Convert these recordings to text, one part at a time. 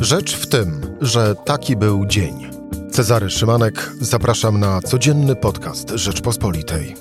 Rzecz w tym, że taki był dzień. Cezary Szymanek, zapraszam na codzienny podcast Rzeczpospolitej.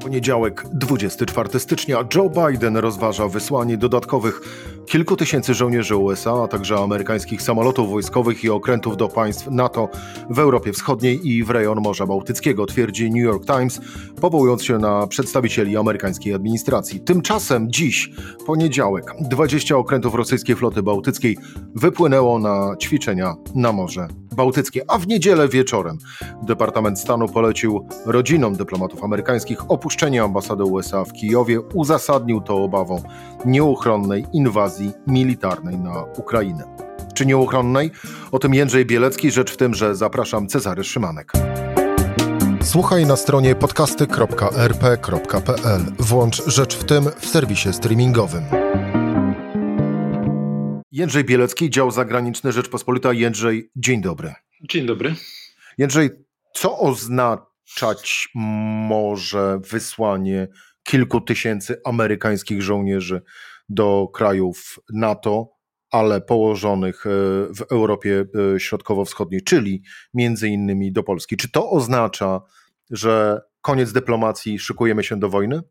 Poniedziałek, 24 stycznia, Joe Biden rozważa wysłanie dodatkowych kilku tysięcy żołnierzy USA, a także amerykańskich samolotów wojskowych i okrętów do państw NATO w Europie Wschodniej i w rejon Morza Bałtyckiego, twierdzi New York Times, powołując się na przedstawicieli amerykańskiej administracji. Tymczasem dziś, poniedziałek, 20 okrętów rosyjskiej floty bałtyckiej wypłynęło na ćwiczenia na Morze Bałtyckie, a w niedzielę wieczorem Departament Stanu polecił rodzinom dyplomatów amerykańskich opuszczenie ambasady USA w Kijowie, uzasadnił to obawą nieuchronnej inwazji militarnej na Ukrainę. Czy nieuchronnej? O tym Jędrzej Bielecki, rzecz w tym, że zapraszam Cezary Szymanek. Słuchaj na stronie podcasty.rp.pl. Włącz Rzecz w tym w serwisie streamingowym. Jędrzej Bielecki, dział zagraniczny Rzeczpospolita. Jędrzej, dzień dobry. Dzień dobry. Jędrzej, co oznaczać może wysłanie kilku tysięcy amerykańskich żołnierzy do krajów NATO, ale położonych e, w Europie e, Środkowo-Wschodniej, czyli między innymi do Polski? Czy to oznacza, że koniec dyplomacji, szykujemy się do wojny?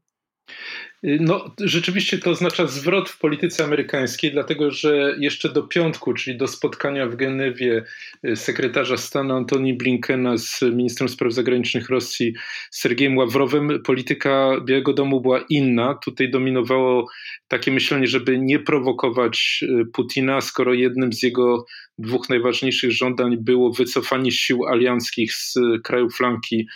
No, rzeczywiście to oznacza zwrot w polityce amerykańskiej, dlatego że jeszcze do piątku, czyli do spotkania w Genewie y, sekretarza stanu Antoni Blinkena z ministrem spraw zagranicznych Rosji Sergiejem Ławrowem, polityka Białego Domu była inna. Tutaj dominowało takie myślenie, żeby nie prowokować y, Putina, skoro jednym z jego dwóch najważniejszych żądań było wycofanie sił alianckich z krajów flanki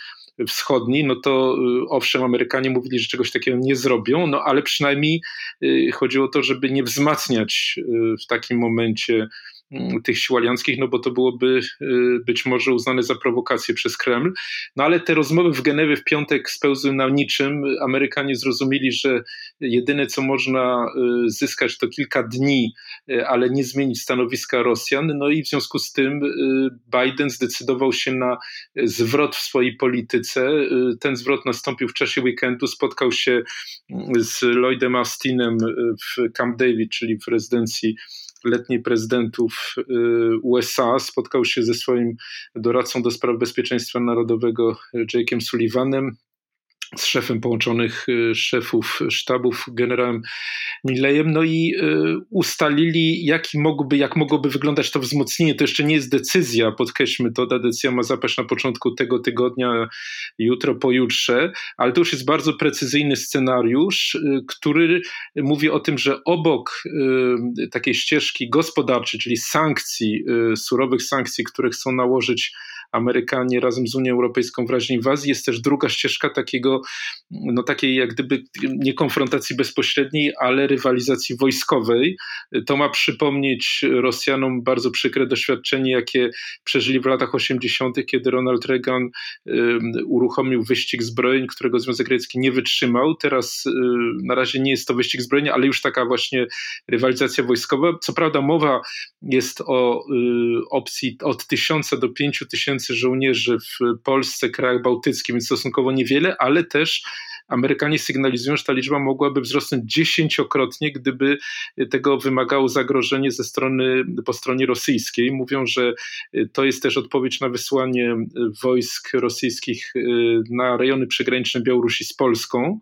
wschodni, no to y, owszem, Amerykanie mówili, że czegoś takiego nie zrobią, no ale przynajmniej y, chodziło o to, żeby nie wzmacniać y, w takim momencie tych sił alianckich, no bo to byłoby y, być może uznane za prowokację przez Kreml. No ale te rozmowy w Genewie w piątek spełzły na niczym. Amerykanie zrozumieli, że jedyne co można y, zyskać to kilka dni, y, ale nie zmienić stanowiska Rosjan. No i w związku z tym Biden zdecydował się na zwrot w swojej polityce. Ten zwrot nastąpił w czasie weekendu. Spotkał się mm, z Lloydem Austinem w Camp David, czyli w rezydencji letniej prezydentów y, USA spotkał się ze swoim doradcą do spraw bezpieczeństwa narodowego Jakeem Sullivanem z szefem połączonych y, szefów sztabów, generałem Milleyem, no i y, ustalili, jaki mogłoby, jak mogłoby wyglądać to wzmocnienie. To jeszcze nie jest decyzja, podkreślmy to, ta decyzja ma zapaść na początku tego tygodnia, jutro, pojutrze, ale to już jest bardzo precyzyjny scenariusz, y, który mówi o tym, że obok takiej ścieżki gospodarczej, czyli sankcji, surowych sankcji, które chcą nałożyć Amerykanie razem z Unią Europejską w razie inwazji. Jest też druga ścieżka takiego, no takiej jak gdyby nie konfrontacji bezpośredniej, ale rywalizacji wojskowej. To ma przypomnieć Rosjanom bardzo przykre doświadczenie, jakie przeżyli w latach 80., kiedy Ronald Reagan uruchomił wyścig zbrojeń, którego Związek Radziecki nie wytrzymał. Teraz um, na razie nie jest to wyścig zbrojeń, ale już taka właśnie rywalizacja wojskowa. Co prawda mowa jest o um, opcji od tysiąca do pięciu tysięcy żołnierzy w Polsce, krajach bałtyckich, więc stosunkowo niewiele, ale też Amerykanie sygnalizują, że ta liczba mogłaby wzrosnąć dziesięciokrotnie, gdyby tego wymagało zagrożenie ze strony, po stronie rosyjskiej. Mówią, że to jest też odpowiedź na wysłanie wojsk rosyjskich y, na rejony przygraniczne Białorusi z Polską.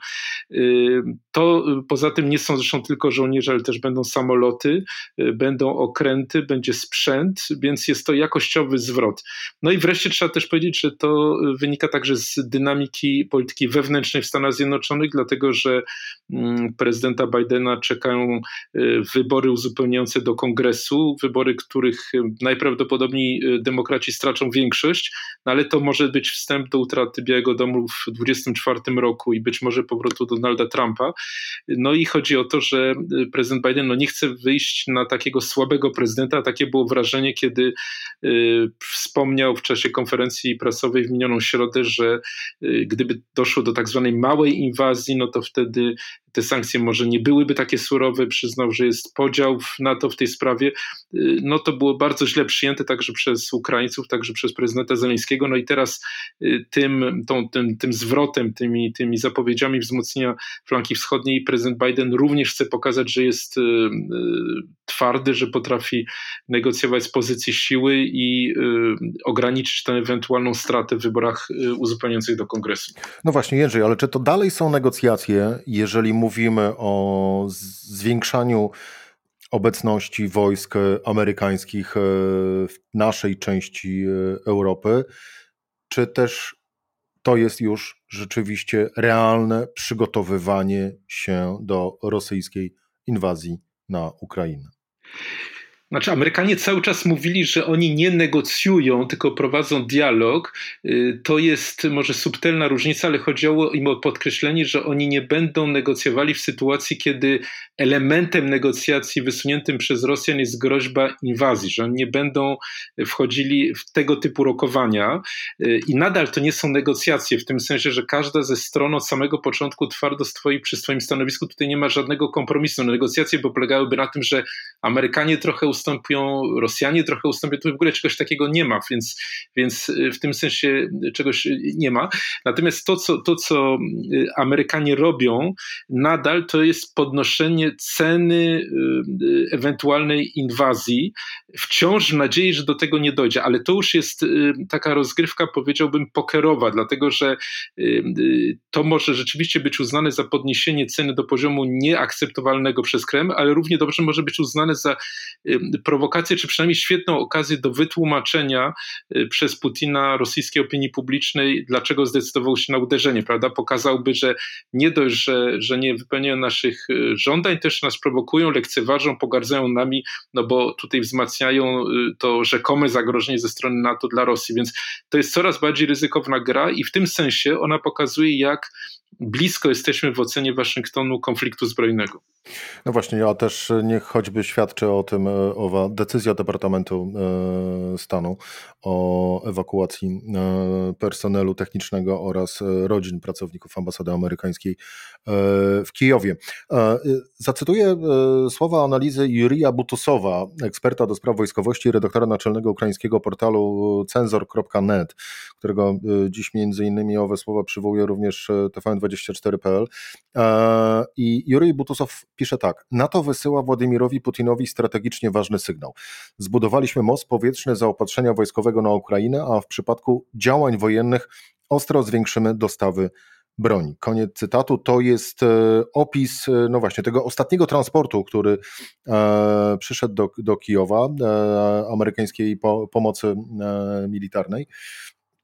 Y, to poza tym nie są zresztą tylko żołnierze, ale też będą samoloty, y, będą okręty, będzie sprzęt, więc jest to jakościowy zwrot. No i wreszcie trzeba też powiedzieć, że to wynika także z dynamiki polityki wewnętrznej w Stanach Zjednoczonych, dlatego że mm, prezydenta Bidena czekają y, wybory uzupełniające do kongresu, wybory, których y, najprawdopodobniej y, demokraci stracą większość, no ale to może być wstęp do utraty Białego Domu w 2024 roku i być może powrotu Donalda Trumpa. No i chodzi o to, że prezydent Biden no nie chce wyjść na takiego słabego prezydenta, takie było wrażenie, kiedy wspomniał w czasie konferencji prasowej w minioną środę, że gdyby doszło do tak zwanej małej inwazji, no to wtedy te sankcje może nie byłyby takie surowe, przyznał, że jest podział w NATO w tej sprawie, no to było bardzo źle przyjęte także przez Ukraińców, także przez prezydenta Zeleńskiego. No i teraz tym, tą, tym, tym zwrotem, tymi, tymi zapowiedziami wzmocnienia flanki wschodniej prezydent Biden również chce pokazać, że jest twardy, że potrafi negocjować z pozycji siły i ograniczyć tę ewentualną stratę w wyborach uzupełniających do kongresu. No właśnie, Jędrzej, ale czy to dalej są negocjacje, jeżeli mówimy o zwiększaniu obecności wojsk amerykańskich e, w naszej części e, Europy, czy też to jest już rzeczywiście realne przygotowywanie się do rosyjskiej inwazji na Ukrainę? Znaczy, Amerykanie cały czas mówili, że oni nie negocjują, tylko prowadzą dialog. Y, to jest może subtelna różnica, ale chodziło im o podkreślenie, że oni nie będą negocjowali w sytuacji, kiedy elementem negocjacji wysuniętym przez Rosjan jest groźba inwazji, że oni nie będą wchodzili w tego typu rokowania. Y, I nadal to nie są negocjacje, w tym sensie, że każda ze stron od samego początku twardo stoi przy swoim stanowisku. Tutaj nie ma żadnego kompromisu. Negocjacje polegałyby na tym, że Amerykanie trochę ustąpią, Rosjanie trochę ustąpią, tu w ogóle czegoś takiego nie ma, więc, więc y, w tym sensie czegoś nie ma. Natomiast to co, to, co y, Amerykanie robią nadal, to jest podnoszenie ceny ewentualnej inwazji, wciąż w nadziei, że do tego nie dojdzie, ale to już jest taka rozgrywka, powiedziałbym, pokerowa, dlatego że to może rzeczywiście być uznane za podniesienie ceny do poziomu nieakceptowalnego przez Kreml, ale równie dobrze może być uznane za prowokację, czy przynajmniej świetną okazję do wytłumaczenia y, przez Putina rosyjskiej opinii publicznej, dlaczego zdecydował się na uderzenie, prawda? Pokazałby, że nie dość, że, że nie wypełniają naszych y, żądań, też nas prowokują, lekceważą, pogardzają nami, no bo tutaj wzmacniają y, to rzekome zagrożenie ze strony NATO dla Rosji, więc to jest coraz bardziej ryzykowna gra i w tym sensie ona pokazuje, jak blisko jesteśmy w ocenie Waszyngtonu konfliktu zbrojnego. No właśnie, a też niech choćby świadczy o tym e, owa decyzja Departamentu e, Stanu o ewakuacji e, personelu technicznego oraz rodzin pracowników ambasady amerykańskiej w Kijowie. Zacytuję słowa analizy Jurija Butusowa, eksperta do spraw wojskowości, redaktora naczelnego ukraińskiego portalu cenzor.net, którego dziś między innymi owe słowa przywołuje również TVN24.pl. I Jurij Butusow pisze tak. NATO wysyła Władimirowi Putinowi strategicznie ważny sygnał. Zbudowaliśmy most powietrzny zaopatrzenia wojskowego na Ukrainę, a w przypadku działań wojennych ostro zwiększymy dostawy broni. Koniec cytatu. To jest e, opis, e, no właśnie, tego ostatniego transportu, który e, przyszedł do, do Kijowa, amerykańskiej po, pomocy militarnej.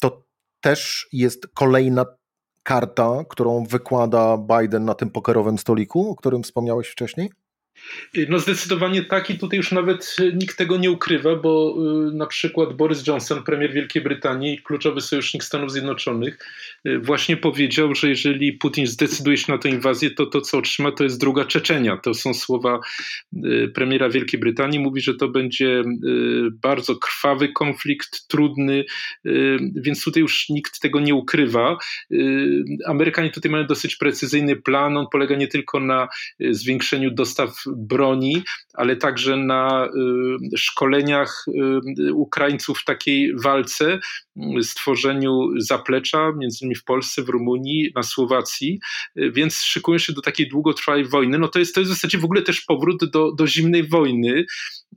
To też jest kolejna karta, którą wykłada Biden na tym pokerowym stoliku, o którym wspomniałeś wcześniej? No zdecydowanie tak i tutaj już nawet nikt tego nie ukrywa, bo y, na przykład Boris Johnson, premier Wielkiej Brytanii, kluczowy sojusznik Stanów Zjednoczonych, y, właśnie powiedział, że jeżeli Putin zdecyduje się na tę inwazję, to to, co otrzyma, to jest druga Czeczenia. To są słowa y, premiera Wielkiej Brytanii. Mówi, że to będzie bardzo krwawy konflikt, trudny, więc tutaj już nikt tego nie ukrywa. Amerykanie tutaj mają dosyć precyzyjny plan. On polega nie tylko na zwiększeniu dostaw broni, ale także na y, szkoleniach y, Ukraińców w takiej walce, y, stworzeniu zaplecza, między innymi w Polsce, w Rumunii, na Słowacji, więc szykują się do takiej długotrwałej wojny. No to jest, to jest w zasadzie w ogóle też powrót do, do zimnej wojny,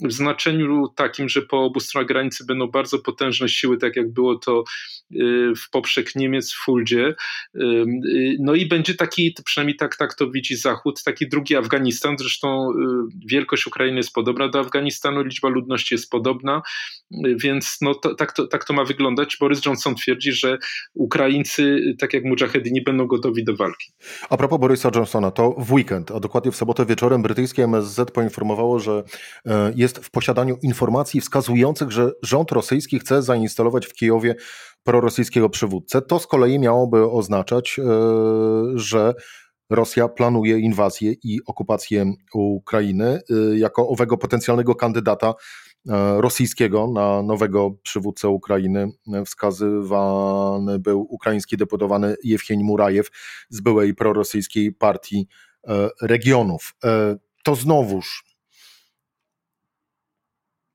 w znaczeniu takim, że po obu stronach granicy będą bardzo potężne siły, tak jak było to w poprzek Niemiec w Fuldzie. No i będzie taki, przynajmniej tak, tak to widzi Zachód, taki drugi Afganistan. Zresztą wielkość Ukrainy jest podobna do Afganistanu, liczba ludności jest podobna, więc no to, tak, to, tak to ma wyglądać. Boris Johnson twierdzi, że Ukraińcy, tak jak mujahedini, będą gotowi do walki. A propos Borisa Johnsona, to w weekend, a dokładnie w sobotę wieczorem brytyjskie MSZ poinformowało, że jest w posiadaniu informacji wskazujących, że rząd rosyjski chce zainstalować w Kijowie prorosyjskiego przywódcę. To z kolei miałoby oznaczać, że Rosja planuje inwazję i okupację Ukrainy e, jako owego potencjalnego kandydata e, rosyjskiego na nowego przywódcę Ukrainy. Wskazywany był ukraiński deputowany Jewcheń Murajew z byłej prorosyjskiej partii regionów. To znowuż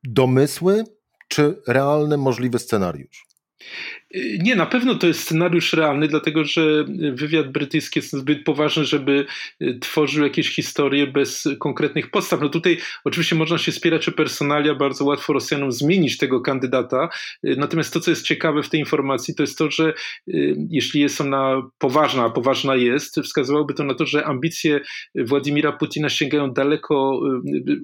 domysły czy realny możliwy scenariusz? Nie, na pewno to jest scenariusz realny, dlatego że wywiad brytyjski jest zbyt poważny, żeby y, tworzył jakieś historie bez konkretnych podstaw. No tutaj oczywiście można się spierać o personalia, bardzo łatwo Rosjanom zmienić tego kandydata. Y, natomiast to, co jest ciekawe w tej informacji, to jest to, że y, jeśli jest ona poważna, a poważna jest, wskazywałoby to na to, że ambicje Władimira Putina sięgają daleko,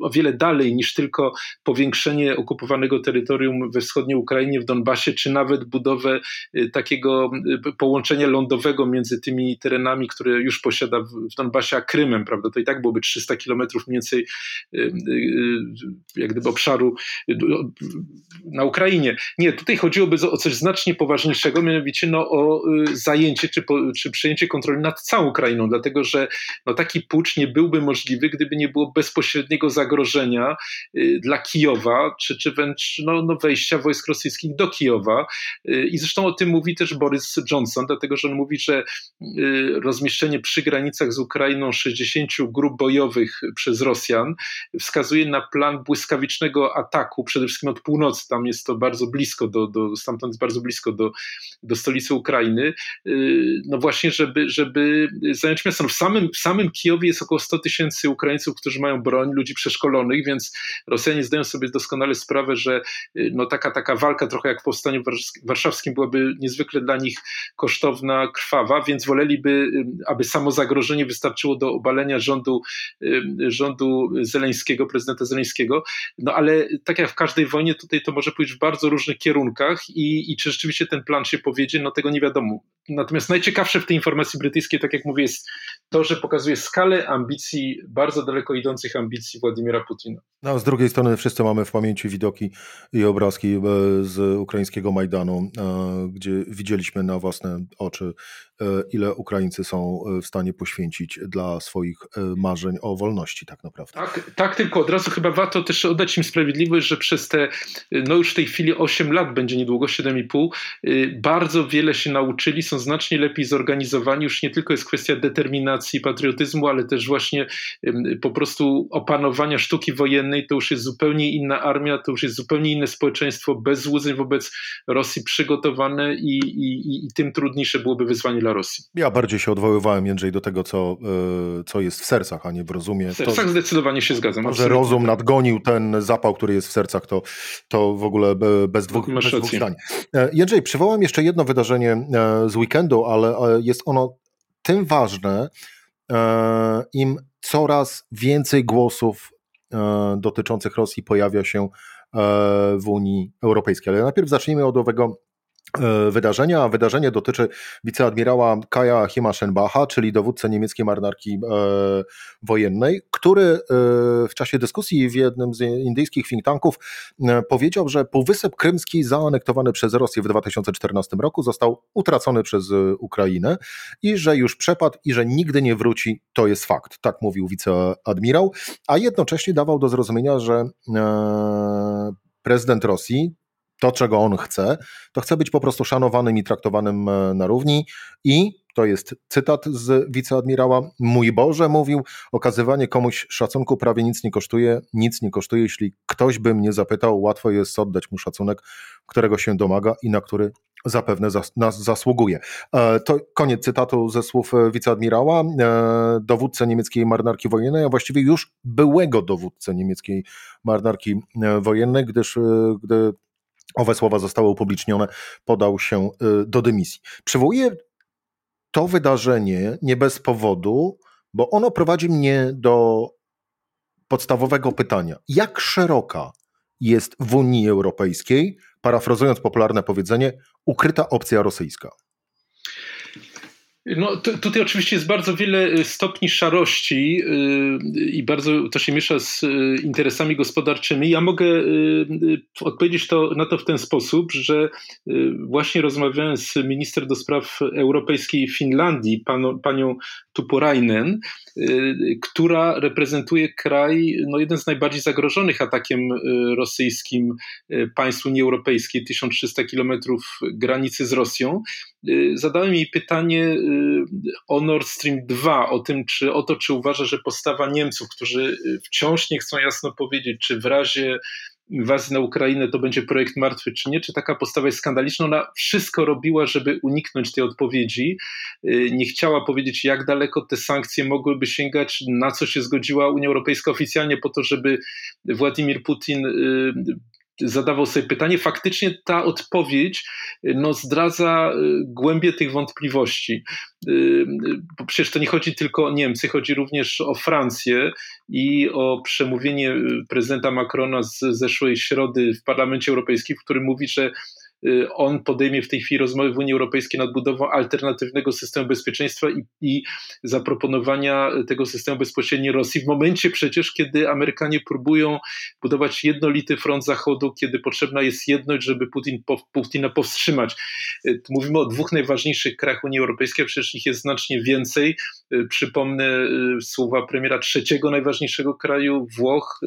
o wiele dalej niż tylko powiększenie okupowanego terytorium we wschodniej Ukrainie, w Donbasie, czy nawet budowę takiego y, połączenia lądowego między tymi terenami, które już posiada w Donbasie, a Krymem, prawda? To i tak byłoby 300 kilometrów mniej więcej y, jak gdyby obszaru na Ukrainie. Nie, tutaj chodziłoby o coś znacznie poważniejszego, mianowicie no, o zajęcie czy, po, czy przejęcie kontroli nad całą Ukrainą, dlatego że no, taki pucz nie byłby możliwy, gdyby nie było bezpośredniego zagrożenia dla Kijowa, czy, czy wręcz no, no wejścia wojsk rosyjskich do Kijowa. I zresztą o tym mówi też Boris Johnson, dlatego że on mówi, że y, rozmieszczenie przy granicach z Ukrainą 60 grup bojowych przez Rosjan wskazuje na plan błyskawicznego ataku, przede wszystkim od północy, tam jest to bardzo blisko, do, do, stamtąd jest bardzo blisko do, do stolicy Ukrainy, y, no właśnie, żeby, żeby zająć miasto. No w, samym, w samym Kijowie jest około 100 tysięcy Ukraińców, którzy mają broń, ludzi przeszkolonych, więc Rosjanie zdają sobie doskonale sprawę, że y, no taka, taka walka trochę jak w Powstaniu Warszawskim byłaby niezwykle dla nich kosztowna, krwawa, więc woleliby, aby samo zagrożenie wystarczyło do obalenia rządu, rządu Zeleńskiego, prezydenta Zeleńskiego. No ale tak jak w każdej wojnie, tutaj to może pójść w bardzo różnych kierunkach i, i czy rzeczywiście ten plan się powiedzie, no tego nie wiadomo. Natomiast najciekawsze w tej informacji brytyjskiej, tak jak mówię, jest to, że pokazuje skalę ambicji, bardzo daleko idących ambicji Władimira Putina. No, z drugiej strony wszyscy mamy w pamięci widoki i obrazki e, z ukraińskiego Majdanu, e, gdzie widzieliśmy na własne oczy, e, ile Ukraińcy są w stanie poświęcić dla swoich marzeń o wolności tak naprawdę. Tak, tak tylko od razu chyba warto też oddać im sprawiedliwość, że przez te, no już w tej chwili 8 lat, będzie niedługo 7,5, bardzo wiele się nauczyli, są znacznie lepiej zorganizowani, już nie tylko jest kwestia determinacji, patriotyzmu, ale też właśnie po prostu opanowania sztuki wojennej, to już jest zupełnie inna armia, to już jest zupełnie inne społeczeństwo, bez złudzeń wobec Rosji przygotowane i, i, i tym trudniejsze byłoby wyzwanie dla Rosji. Ja bardziej się odwoływałem, Jędrzej, do tego, co, e, co jest w sercach, a nie w rozumie. W sercach to, zdecydowanie się zgadzam. To, że rozum nadgonił ten zapał, który jest w sercach, to, to w ogóle bez dwóch, bez dwóch zdań. E, Jędrzej, przywołam jeszcze jedno wydarzenie e, z weekendu, ale jest ono tym ważne, im coraz więcej głosów dotyczących Rosji pojawia się w Unii Europejskiej. Ale najpierw zacznijmy od owego E, wydarzenia. Wydarzenie dotyczy wiceadmirała Kaja Himaszenbacha, czyli dowódcę niemieckiej marynarki e, wojennej, który e, w czasie dyskusji w jednym z indyjskich think tanków powiedział, że Półwysep Krymski zaanektowany przez Rosję w 2014 roku został utracony przez Ukrainę i że już przepadł i że nigdy nie wróci, to jest fakt. Tak mówił wiceadmirał, a jednocześnie dawał do zrozumienia, że prezydent Rosji to, czego on chce, to chce być po prostu szanowanym i traktowanym e, na równi i to jest cytat z wiceadmirała. Mój Boże, mówił, okazywanie komuś szacunku prawie nic nie kosztuje, nic nie kosztuje. Jeśli ktoś by mnie zapytał, łatwo jest oddać mu szacunek, którego się domaga i na który zapewne zas nas zasługuje. E, to koniec cytatu ze słów e, wiceadmirała, dowódcę niemieckiej marynarki wojennej, a właściwie już byłego dowódcę niemieckiej marynarki wojennej, gdyż gdy owe słowa zostały upublicznione, podał się y, do dymisji. Przywołuję to wydarzenie nie bez powodu, bo ono prowadzi mnie do podstawowego pytania: jak szeroka jest w Unii Europejskiej, parafrazując popularne powiedzenie, ukryta opcja rosyjska? No, tutaj oczywiście jest bardzo wiele y, stopni szarości yy, i bardzo to się miesza z y, interesami gospodarczymi. Ja mogę y, odpowiedzieć to, na to w ten sposób, że właśnie rozmawiałem z minister do spraw europejskiej Finlandii, panią Tuporainen, która reprezentuje kraj, no jeden z najbardziej zagrożonych atakiem rosyjskim państw Unii Europejskiej, 1300 kilometrów granicy z Rosją. Zadałem jej pytanie o Nord Stream 2, o tym, czy o to, czy uważa, że postawa Niemców, którzy wciąż nie chcą jasno powiedzieć, czy w razie inwazji na Ukrainę to będzie projekt martwy, czy nie, czy taka postawa jest skandaliczna. Ona wszystko robiła, żeby uniknąć tej odpowiedzi. Y, nie chciała powiedzieć, jak daleko te sankcje mogłyby sięgać, na co się zgodziła Unia Europejska oficjalnie, po to, żeby Władimir Putin y, zadawał sobie pytanie, faktycznie ta odpowiedź no, zdradza głębie tych wątpliwości. Bo przecież to nie chodzi tylko o Niemcy, chodzi również o Francję i o przemówienie prezydenta Macrona z zeszłej środy w Parlamencie Europejskim, w którym mówi, że Y, on podejmie w tej chwili rozmowy w Unii Europejskiej nad budową alternatywnego systemu bezpieczeństwa i, i zaproponowania tego systemu bezpośrednio Rosji w momencie przecież, kiedy Amerykanie próbują budować jednolity front Zachodu, kiedy potrzebna jest jedność, żeby Putin, Putina powstrzymać. Y, mówimy o dwóch najważniejszych krajach Unii Europejskiej, przecież ich jest znacznie więcej. Y, przypomnę słowa premiera trzeciego najważniejszego kraju, Włoch,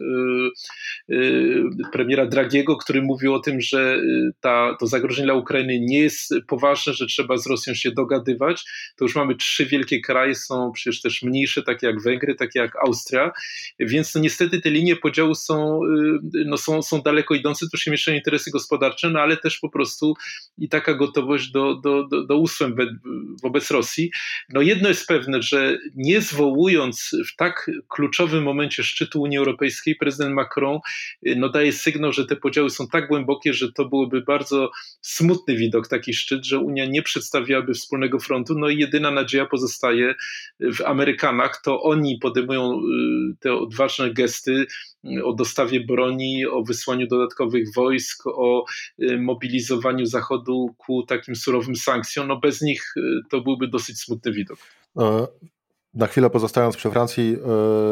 premiera Dragiego, który mówił o tym, że ta to zagrożenie dla Ukrainy nie jest poważne, że trzeba z Rosją się dogadywać, to już mamy trzy wielkie kraje, są przecież też mniejsze, takie jak Węgry, takie jak Austria, więc no niestety te linie podziału są, y, no są, są daleko idące, tu się mieszają interesy gospodarcze, no ale też po prostu i taka gotowość do, do, do, do ustęp wobec Rosji. No jedno jest pewne, że nie zwołując w tak kluczowym momencie szczytu Unii Europejskiej, prezydent Macron y, no daje sygnał, że te podziały są tak głębokie, że to byłoby bardzo smutny widok, taki szczyt, że Unia nie przedstawiałaby wspólnego frontu, no i jedyna nadzieja pozostaje w Amerykanach, to oni podejmują y, te odważne gesty y, o dostawie broni, o wysłaniu dodatkowych wojsk, o y, mobilizowaniu Zachodu ku takim surowym sankcjom, no bez nich to byłby dosyć smutny widok. Na chwilę pozostając przy Francji,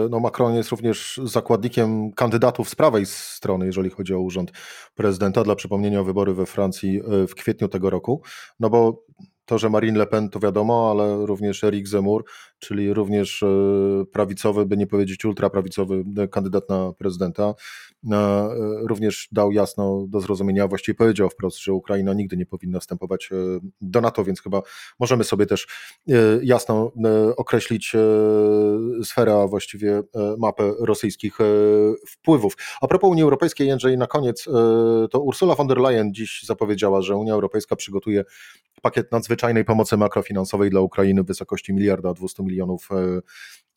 e, no Macron jest również zakładnikiem kandydatów z prawej strony, jeżeli chodzi o urząd prezydenta. Dla przypomnienia wybory we Francji e, w kwietniu tego roku. No bo to, że Marine Le Pen to wiadomo, ale również Eric Zemmour, czyli również e, prawicowy, by nie powiedzieć ultraprawicowy kandydat na prezydenta, e, również dał jasno do zrozumienia, właściwie powiedział wprost, że Ukraina nigdy nie powinna wstępować e, do NATO, więc chyba możemy sobie też jasno określić sferę, a właściwie mapę rosyjskich wpływów. A propos Unii Europejskiej, Jędrzej, na koniec, to Ursula von der Leyen dziś zapowiedziała, że Unia Europejska przygotuje pakiet nadzwyczajnej pomocy makrofinansowej dla Ukrainy w wysokości miliarda 200 milionów e,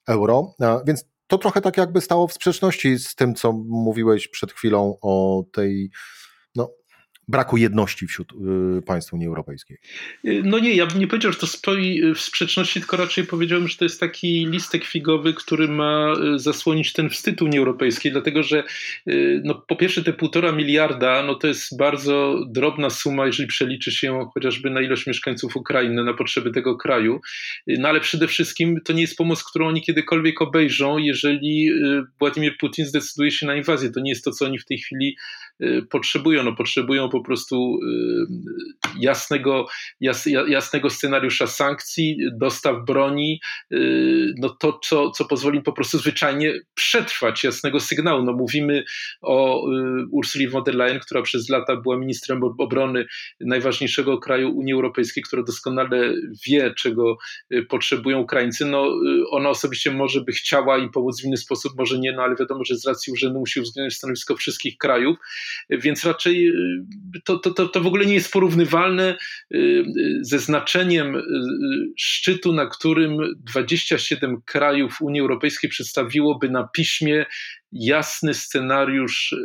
euro. Więc to trochę tak jakby stało w sprzeczności z tym, co mówiłeś przed chwilą o tej braku jedności wśród y, państw Unii Europejskiej? Y, no nie, ja bym nie powiedział, że to stoi y, w sprzeczności, tylko raczej powiedziałbym, że to jest taki listek figowy, który ma zasłonić ten wstyd Unii Europejskiej, dlatego że no, po pierwsze te półtora miliarda no, to jest bardzo drobna suma, jeżeli przeliczy się chociażby na ilość mieszkańców Ukrainy, na potrzeby tego kraju, no ale przede wszystkim to nie jest pomoc, którą oni kiedykolwiek obejrzą, jeżeli Władimir Putin zdecyduje się na inwazję. To nie jest to, co oni w tej chwili potrzebują. No, potrzebują po prostu y, jasnego, jas, jasnego scenariusza sankcji, dostaw broni, y, no to, co, co pozwoli po prostu zwyczajnie przetrwać jasnego sygnału. No mówimy o y, Ursuli von der Leyen, która przez lata była ministrem obrony najważniejszego kraju Unii Europejskiej, która doskonale wie, czego potrzebują Ukraińcy. No, ona osobiście może by chciała im pomóc w inny sposób, może nie, no ale wiadomo, że z racji urzędu musi uwzględniać stanowisko wszystkich krajów, więc raczej to, to, to w ogóle nie jest porównywalne y, y, ze znaczeniem y, szczytu, na którym 27 krajów Unii Europejskiej przedstawiłoby na piśmie jasny scenariusz y,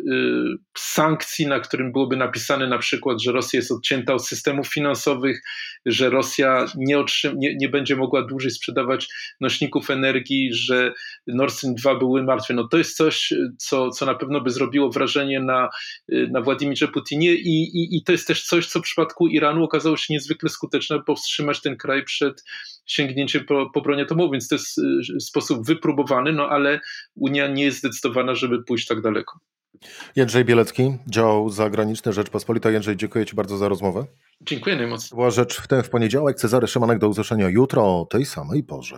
sankcji, na którym byłoby napisane na przykład, że Rosja jest odcięta od systemów finansowych, że Rosja nie, nie, nie będzie mogła dłużej sprzedawać nośników energii, że Nord Stream 2 były martwe. No to jest coś, co, co na pewno by zrobiło wrażenie na, y, na Władimirze Putinie i, i, i to jest też coś, co w przypadku Iranu okazało się niezwykle skuteczne, powstrzymać ten kraj przed sięgnięciem po, po broń atomową, więc to jest y, sposób wypróbowany, no ale Unia nie jest zdecydowana, żeby pójść tak daleko. Jędrzej Bielecki, dział zagraniczny Rzeczpospolita. Jędrzej, dziękuję Ci bardzo za rozmowę. Dziękuję najmocniej. Była rzecz w tym w poniedziałek. Cezary Szymanek do usłyszenia jutro o tej samej porze.